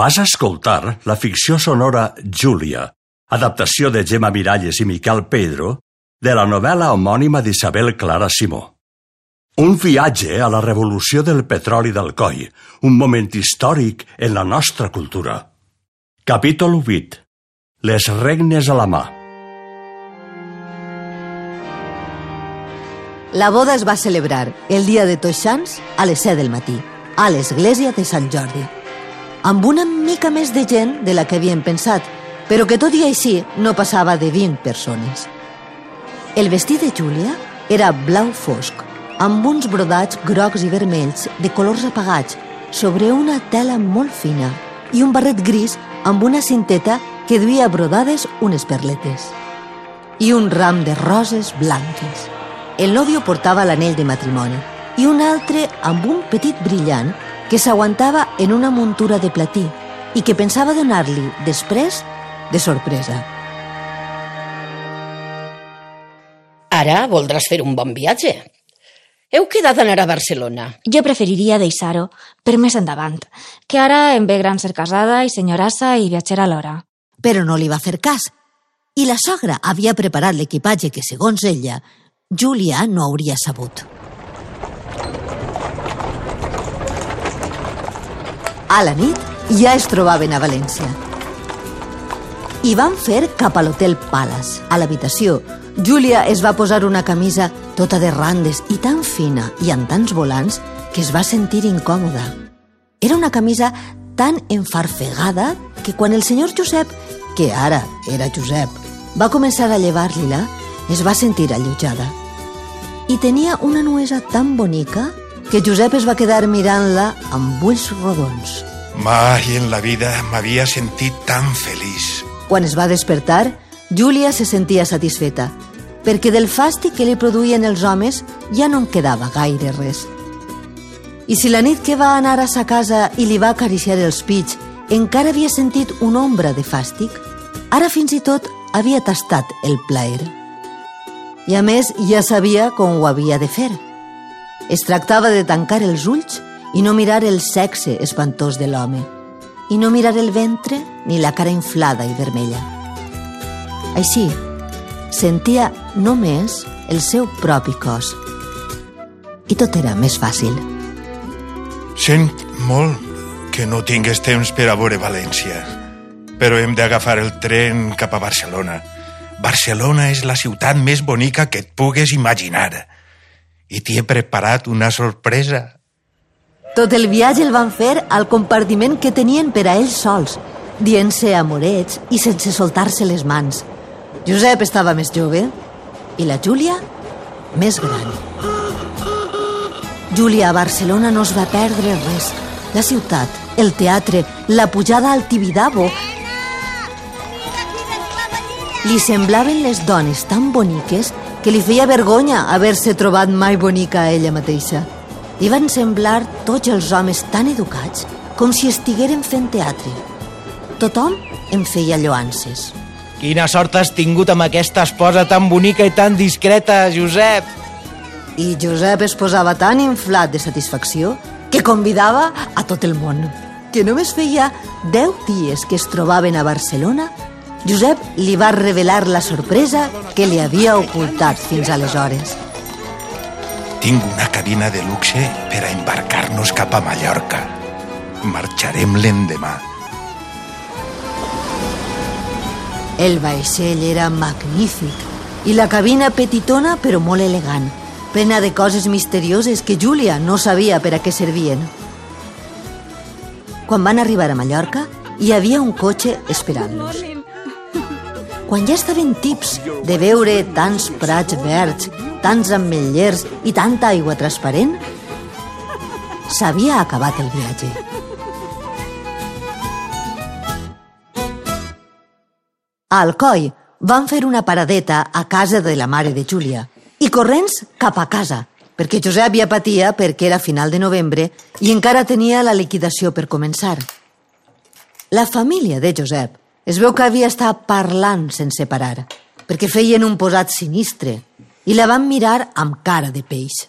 Vas escoltar la ficció sonora Júlia, adaptació de Gemma Miralles i Miquel Pedro, de la novel·la homònima d'Isabel Clara Simó. Un viatge a la revolució del petroli del coll, un moment històric en la nostra cultura. Capítol 8. Les regnes a la mà. La boda es va celebrar el dia de Tots Sants a les 7 del matí, a l'església de Sant Jordi, amb una mica més de gent de la que havien pensat, però que tot i així no passava de 20 persones. El vestit de Júlia era blau fosc, amb uns brodats grocs i vermells de colors apagats sobre una tela molt fina i un barret gris amb una cinteta que duia brodades unes perletes i un ram de roses blanques. El nòvio portava l'anell de matrimoni i un altre amb un petit brillant que s'aguantava en una muntura de platí i que pensava donar-li, després, de sorpresa. Ara voldràs fer un bon viatge. Heu quedat d'anar a Barcelona. Jo preferiria deixar-ho per més endavant, que ara em ve gran ser casada i senyorassa i viatgera alhora. Però no li va fer cas. I la sogra havia preparat l'equipatge que, segons ella, Júlia no hauria sabut. A la nit ja es trobaven a València. I van fer cap a l'Hotel Palace. A l'habitació, Júlia es va posar una camisa tota de randes i tan fina i amb tants volants que es va sentir incòmoda. Era una camisa tan enfarfegada que quan el senyor Josep, que ara era Josep, va començar a llevar-li-la, es va sentir allotjada. I tenia una nuesa tan bonica que Josep es va quedar mirant-la amb ulls rodons. Mai en la vida m'havia sentit tan feliç. Quan es va despertar, Júlia se sentia satisfeta, perquè del fàstic que li produïen els homes ja no en quedava gaire res. I si la nit que va anar a sa casa i li va acariciar els pits encara havia sentit una ombra de fàstic, ara fins i tot havia tastat el plaer. I a més ja sabia com ho havia de fer. Es tractava de tancar els ulls i no mirar el sexe espantós de l'home, i no mirar el ventre ni la cara inflada i vermella. Així, sentia només el seu propi cos. I tot era més fàcil. Sent molt que no tingues temps per a veure València, però hem d'agafar el tren cap a Barcelona. Barcelona és la ciutat més bonica que et pugues imaginar. I t'hi he preparat una sorpresa. Tot el viatge el van fer al compartiment que tenien per a ells sols, dient-se amorets i sense soltar-se les mans. Josep estava més jove i la Júlia més gran. Júlia a Barcelona no es va perdre res. La ciutat, el teatre, la pujada al Tibidabo... Li semblaven les dones tan boniques que li feia vergonya haver-se trobat mai bonica a ella mateixa. Li van semblar tots els homes tan educats com si estigueren fent teatre. Tothom en feia lloances. Quina sort has tingut amb aquesta esposa tan bonica i tan discreta, Josep! I Josep es posava tan inflat de satisfacció que convidava a tot el món. Que només feia deu dies que es trobaven a Barcelona, Josep li va revelar la sorpresa que li havia ocultat fins aleshores. Tinc una cabina de luxe per a embarcar-nos cap a Mallorca. Marxarem l'endemà. El vaixell era magnífic i la cabina petitona però molt elegant, plena de coses misterioses que Júlia no sabia per a què servien. Quan van arribar a Mallorca, hi havia un cotxe esperant-los. Quan ja estaven tips de veure tants prats verds, tants ametllers i tanta aigua transparent, s'havia acabat el viatge. A Alcoi van fer una paradeta a casa de la mare de Júlia i corrents cap a casa, perquè Josep ja patia perquè era final de novembre i encara tenia la liquidació per començar. La família de Josep es veu que havia estat parlant sense parar, perquè feien un posat sinistre i la van mirar amb cara de peix.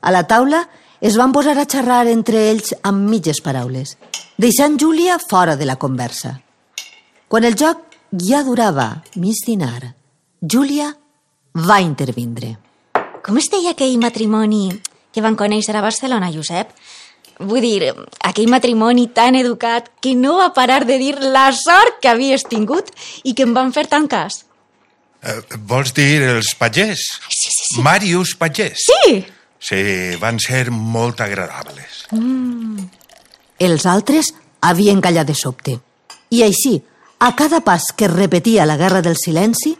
A la taula es van posar a xerrar entre ells amb mitges paraules, deixant Júlia fora de la conversa. Quan el joc ja durava mig dinar, Júlia va intervindre. Com es deia aquell matrimoni que van conèixer a Barcelona, Josep? Vull dir, aquell matrimoni tan educat que no va parar de dir la sort que havies tingut i que em van fer tant cas. Eh, vols dir els pagès? Sí, sí, sí. Màrius Pagès? Sí! Sí, van ser molt agradables. Els altres havien callat de sobte. I així, a cada pas que es repetia la guerra del silenci,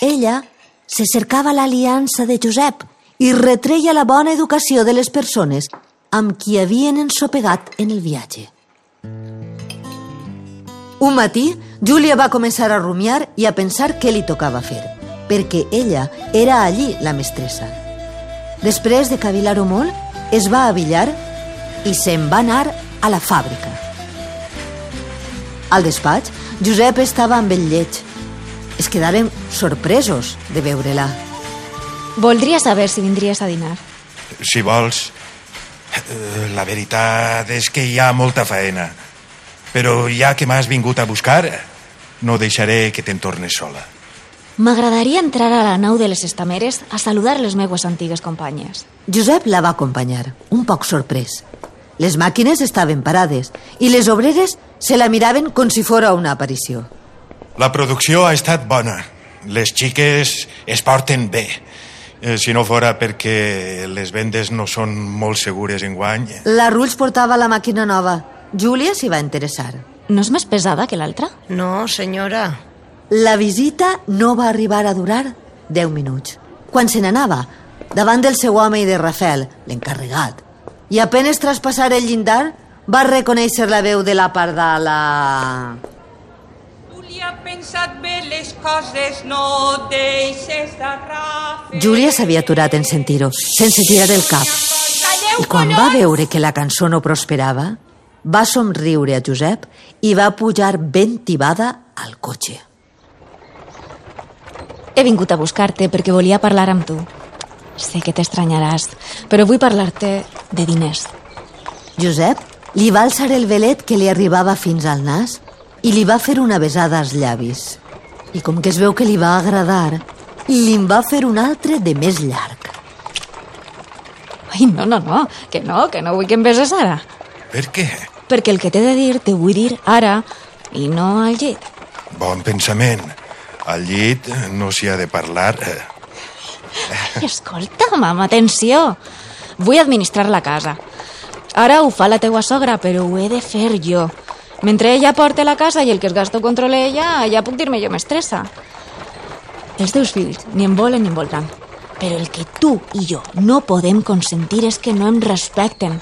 ella se cercava l'aliança de Josep i retreia la bona educació de les persones amb qui havien ensopegat en el viatge. Un matí, Júlia va començar a rumiar i a pensar què li tocava fer, perquè ella era allí la mestressa. Després de cavilar-ho molt, es va abillar i se'n va anar a la fàbrica. Al despatx, Josep estava amb el lleig. Es quedaren sorpresos de veure-la. Voldria saber si vindries a dinar. Si vols, la veritat és que hi ha molta faena. Però ja que m'has vingut a buscar, no deixaré que te'n tornes sola. M'agradaria entrar a la nau de les estameres a saludar les meues antigues companyes. Josep la va acompanyar, un poc sorprès. Les màquines estaven parades i les obreres se la miraven com si fora una aparició. La producció ha estat bona. Les xiques es porten bé. Eh, si no fora perquè les vendes no són molt segures en guany... La Rulls portava la màquina nova. Júlia s'hi va interessar. No és més pesada que l'altra? No, senyora. La visita no va arribar a durar 10 minuts. Quan se n'anava, davant del seu home i de Rafael, l'encarregat, i apenes traspassar el llindar, va reconèixer la veu de la pardala. Pensa't bé les coses, no deixes d'arrafar. Júlia s'havia aturat en sentir-ho, sense tirar el cap. I quan va veure que la cançó no prosperava, va somriure a Josep i va pujar ben tibada al cotxe. He vingut a buscar-te perquè volia parlar amb tu. Sé que t'estranyaràs, però vull parlar-te de diners. Josep li va alçar el velet que li arribava fins al nas i li va fer una besada als llavis. I com que es veu que li va agradar, li'n va fer un altre de més llarg. Ai, no, no, no, que no, que no vull que em beses ara. Per què? Perquè el que t'he de dir t'ho vull dir ara i no al llit. Bon pensament. Al llit no s'hi ha de parlar. eh. Ai, escolta'm, amb atenció. Vull administrar la casa. Ara ho fa la teua sogra, però ho he de fer jo. Mentre ella porta la casa i el que es gasta ho controla ella, ja puc dir-me jo mestressa. Els teus fills ni em volen ni em voldran. Però el que tu i jo no podem consentir és que no em respecten.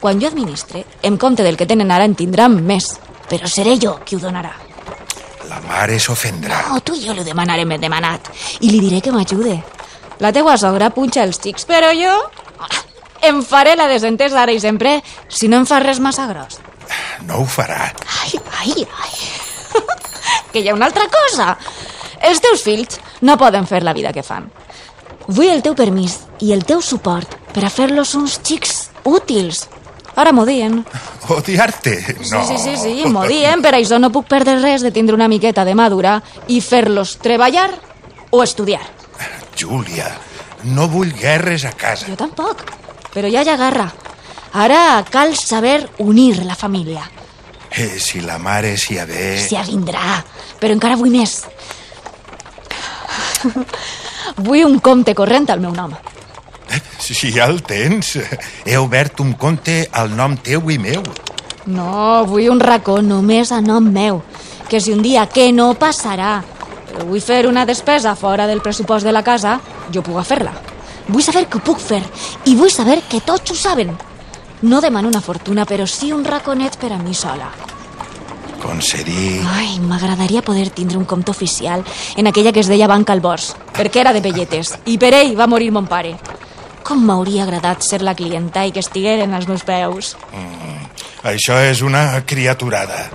Quan jo administre, em compte del que tenen ara en tindran més. Però seré jo qui ho donarà. La mare s'ofendrà. No, tu i jo li demanarem el demanat. I li diré que m'ajude. La teua sogra punxa els xics, però jo... ah, Em faré la desentesa ara i sempre si no em fas res massa gros. No ho farà. Ai, ai, ai. que hi ha una altra cosa. Els teus fills no poden fer la vida que fan. Vull el teu permís i el teu suport per a fer-los uns xics útils. Ara m'ho dien. Odiar-te? No. Sí, sí, sí, sí, m'ho dien, per això no puc perdre res de tindre una miqueta de madura i fer-los treballar o estudiar. Júlia, no vull guerres a casa. Jo tampoc, però ja hi ha guerra. Ara cal saber unir la família. Eh, si la mare s'hi ha de... Si vindrà, però encara vull més. vull un compte corrent al meu nom. Si ja el tens. He obert un compte al nom teu i meu. No, vull un racó només a nom meu. Que si un dia, que no passarà, però vull fer una despesa fora del pressupost de la casa, jo puc fer-la. Vull saber que ho puc fer i vull saber que tots ho saben. No demano una fortuna, però sí un raconet per a mi sola. Concedir... Ai, m'agradaria poder tindre un compte oficial en aquella que es deia Banca al Bors, perquè era de pelletes, i per ell va morir mon pare. Com m'hauria agradat ser la clienta i que estigueren als meus peus. Això és una criaturada.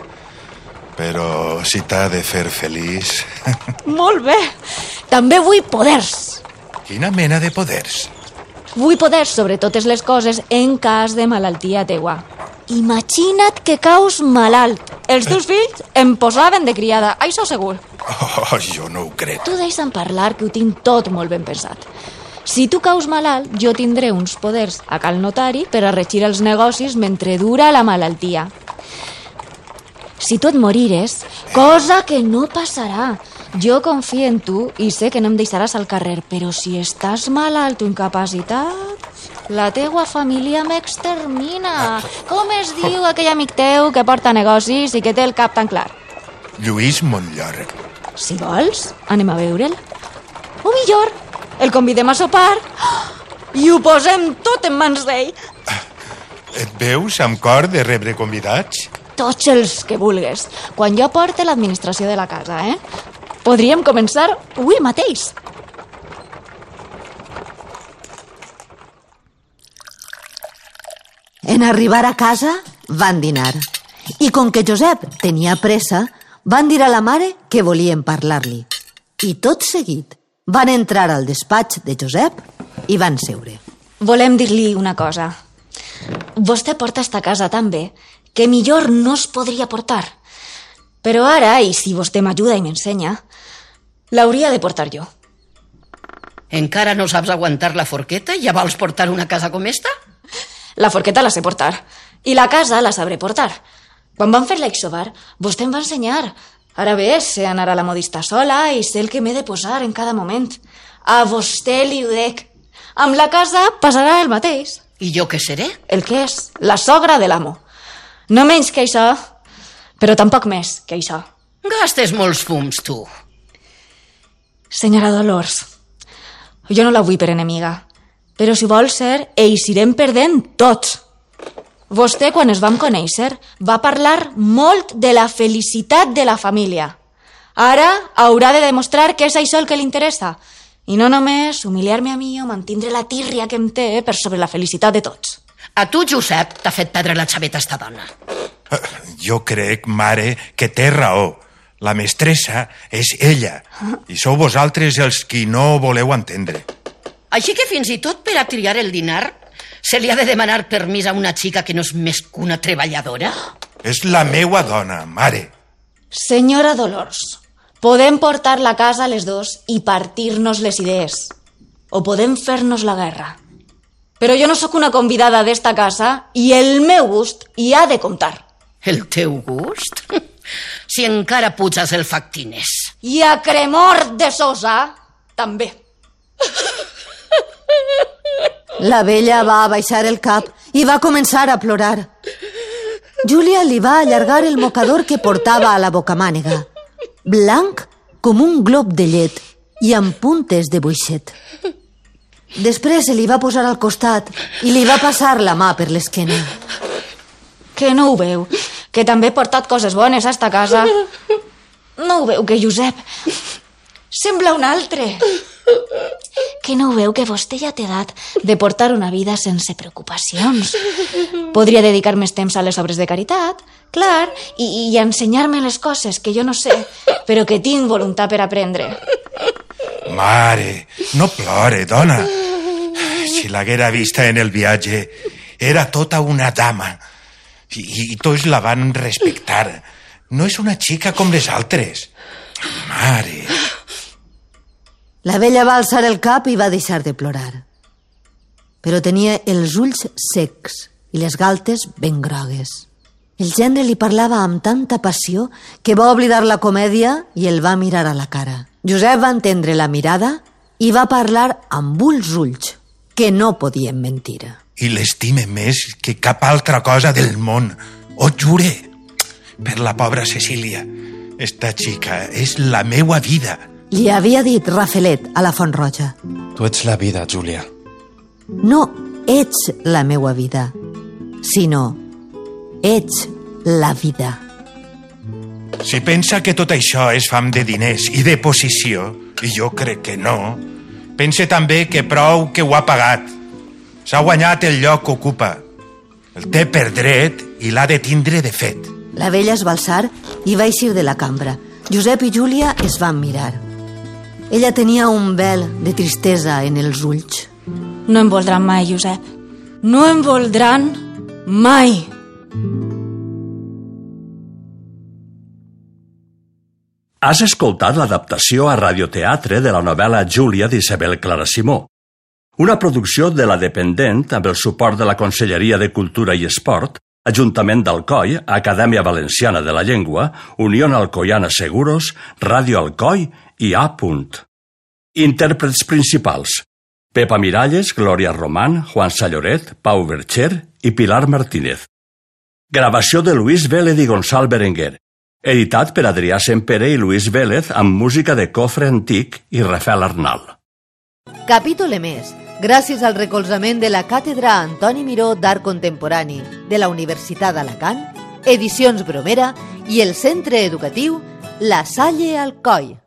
Però si t'ha de fer feliç... Molt bé! També vull poders. Quina mena de poders? Vull poder sobre totes les coses en cas de malaltia teua. Imagina't que caus malalt. Els teus fills em posaven de criada, això segur. Oh, jo no ho crec. Tu deixa'm parlar, que ho tinc tot molt ben pensat. Si tu caus malalt, jo tindré uns poders a cal notari per a regir els negocis mentre dura la malaltia. Si tu et morires, cosa que no passarà, jo confio en tu i sé que no em deixaràs al carrer, però si estàs malalt o incapacitat, la teua família m'extermina. Com es diu aquell amic teu que porta negocis i que té el cap tan clar? Lluís Montllor. Si vols, anem a veure'l. O millor, el convidem a sopar i ho posem tot en mans d'ell. Et veus amb cor de rebre convidats? Tots els que vulgues. Quan jo porte l'administració de la casa, eh? Podríem començar avui mateix. En arribar a casa, van dinar. I com que Josep tenia pressa, van dir a la mare que volien parlar-li. I tot seguit van entrar al despatx de Josep i van seure. Volem dir-li una cosa. Vostè porta esta casa tan bé que millor no es podria portar. Però ara, i si vostè m'ajuda i m'ensenya, l'hauria de portar jo. Encara no saps aguantar la forqueta i ja vols portar una casa com esta? La forqueta la sé portar. I la casa la sabré portar. Quan vam fer l'exobar, vostè em va ensenyar. Ara bé, sé anar a la modista sola i sé el que m'he de posar en cada moment. A vostè li ho dec. Amb la casa passarà el mateix. I jo què seré? El que és la sogra de l'amo. No menys que això, però tampoc més que això. Gastes molts fums, tu. Senyora Dolors, jo no la vull per enemiga, però si vol ser, eixirem perdent tots. Vostè, quan es vam conèixer, va parlar molt de la felicitat de la família. Ara haurà de demostrar que és això el que li interessa, i no només humiliar-me a mi o mantindre la tírria que em té per sobre la felicitat de tots. A tu, Josep, t'ha fet perdre la xaveta esta dona. Jo crec, mare, que té raó. La mestressa és ella. I sou vosaltres els qui no voleu entendre. Així que fins i tot per a triar el dinar se li ha de demanar permís a una xica que no és més que una treballadora? És la meua dona, mare. Senyora Dolors, podem portar la casa a les dos i partir-nos les idees. O podem fer-nos la guerra. Però jo no sóc una convidada d'esta casa i el meu gust hi ha de comptar. El teu gust? si encara puges el factines. I a Cremor de Sosa, també. La vella va abaixar el cap i va començar a plorar. Júlia li va allargar el mocador que portava a la bocamànega, blanc com un glob de llet i amb puntes de buixet. Després se li va posar al costat i li va passar la mà per l'esquena. Que no ho veu? Que també he portat coses bones a esta casa. No ho veu, que Josep sembla un altre. Que no ho veu que vostè ja té edat de portar una vida sense preocupacions. Podria dedicar més temps a les obres de caritat, clar, i, i ensenyar-me les coses que jo no sé, però que tinc voluntat per aprendre. Mare, no plore, dona. Si l'haguera vista en el viatge, era tota una dama. I, i tots la van respectar. No és una xica com les altres. Mare... La vella va alçar el cap i va deixar de plorar. Però tenia els ulls secs i les galtes ben grogues. El gendre li parlava amb tanta passió que va oblidar la comèdia i el va mirar a la cara. Josep va entendre la mirada i va parlar amb ulls ulls, que no podien mentir. I l'estime més que cap altra cosa del món. Ho jure. Per la pobra Cecília. Esta xica és la meua vida. Li havia dit Rafelet a la Font Roja. Tu ets la vida, Júlia. No ets la meua vida, sinó ets la vida. Si pensa que tot això és fam de diners i de posició, i jo crec que no, pense també que prou que ho ha pagat. S'ha guanyat el lloc que ocupa. El té per dret i l'ha de tindre de fet. La vella es va alçar i va eixir de la cambra. Josep i Júlia es van mirar. Ella tenia un vel de tristesa en els ulls. No em voldran mai, Josep. No em voldran mai. Has escoltat l'adaptació a radioteatre de la novel·la Júlia d'Isabel Clara Simó, una producció de la Dependent amb el suport de la Conselleria de Cultura i Esport, Ajuntament d'Alcoi, Acadèmia Valenciana de la Llengua, Unió Alcoiana Seguros, Ràdio Alcoi i A. Intèrprets principals. Pepa Miralles, Glòria Román, Juan Salloret, Pau Bercher i Pilar Martínez. Gravació de Luis Vélez i Gonçal Berenguer. Editat per Adrià Sempere i Luis Vélez amb música de Cofre Antic i Rafael Arnal. Capítol emès gràcies al recolzament de la Càtedra Antoni Miró d'Art Contemporani de la Universitat d'Alacant, Edicions Bromera i el Centre Educatiu La Salle Alcoi.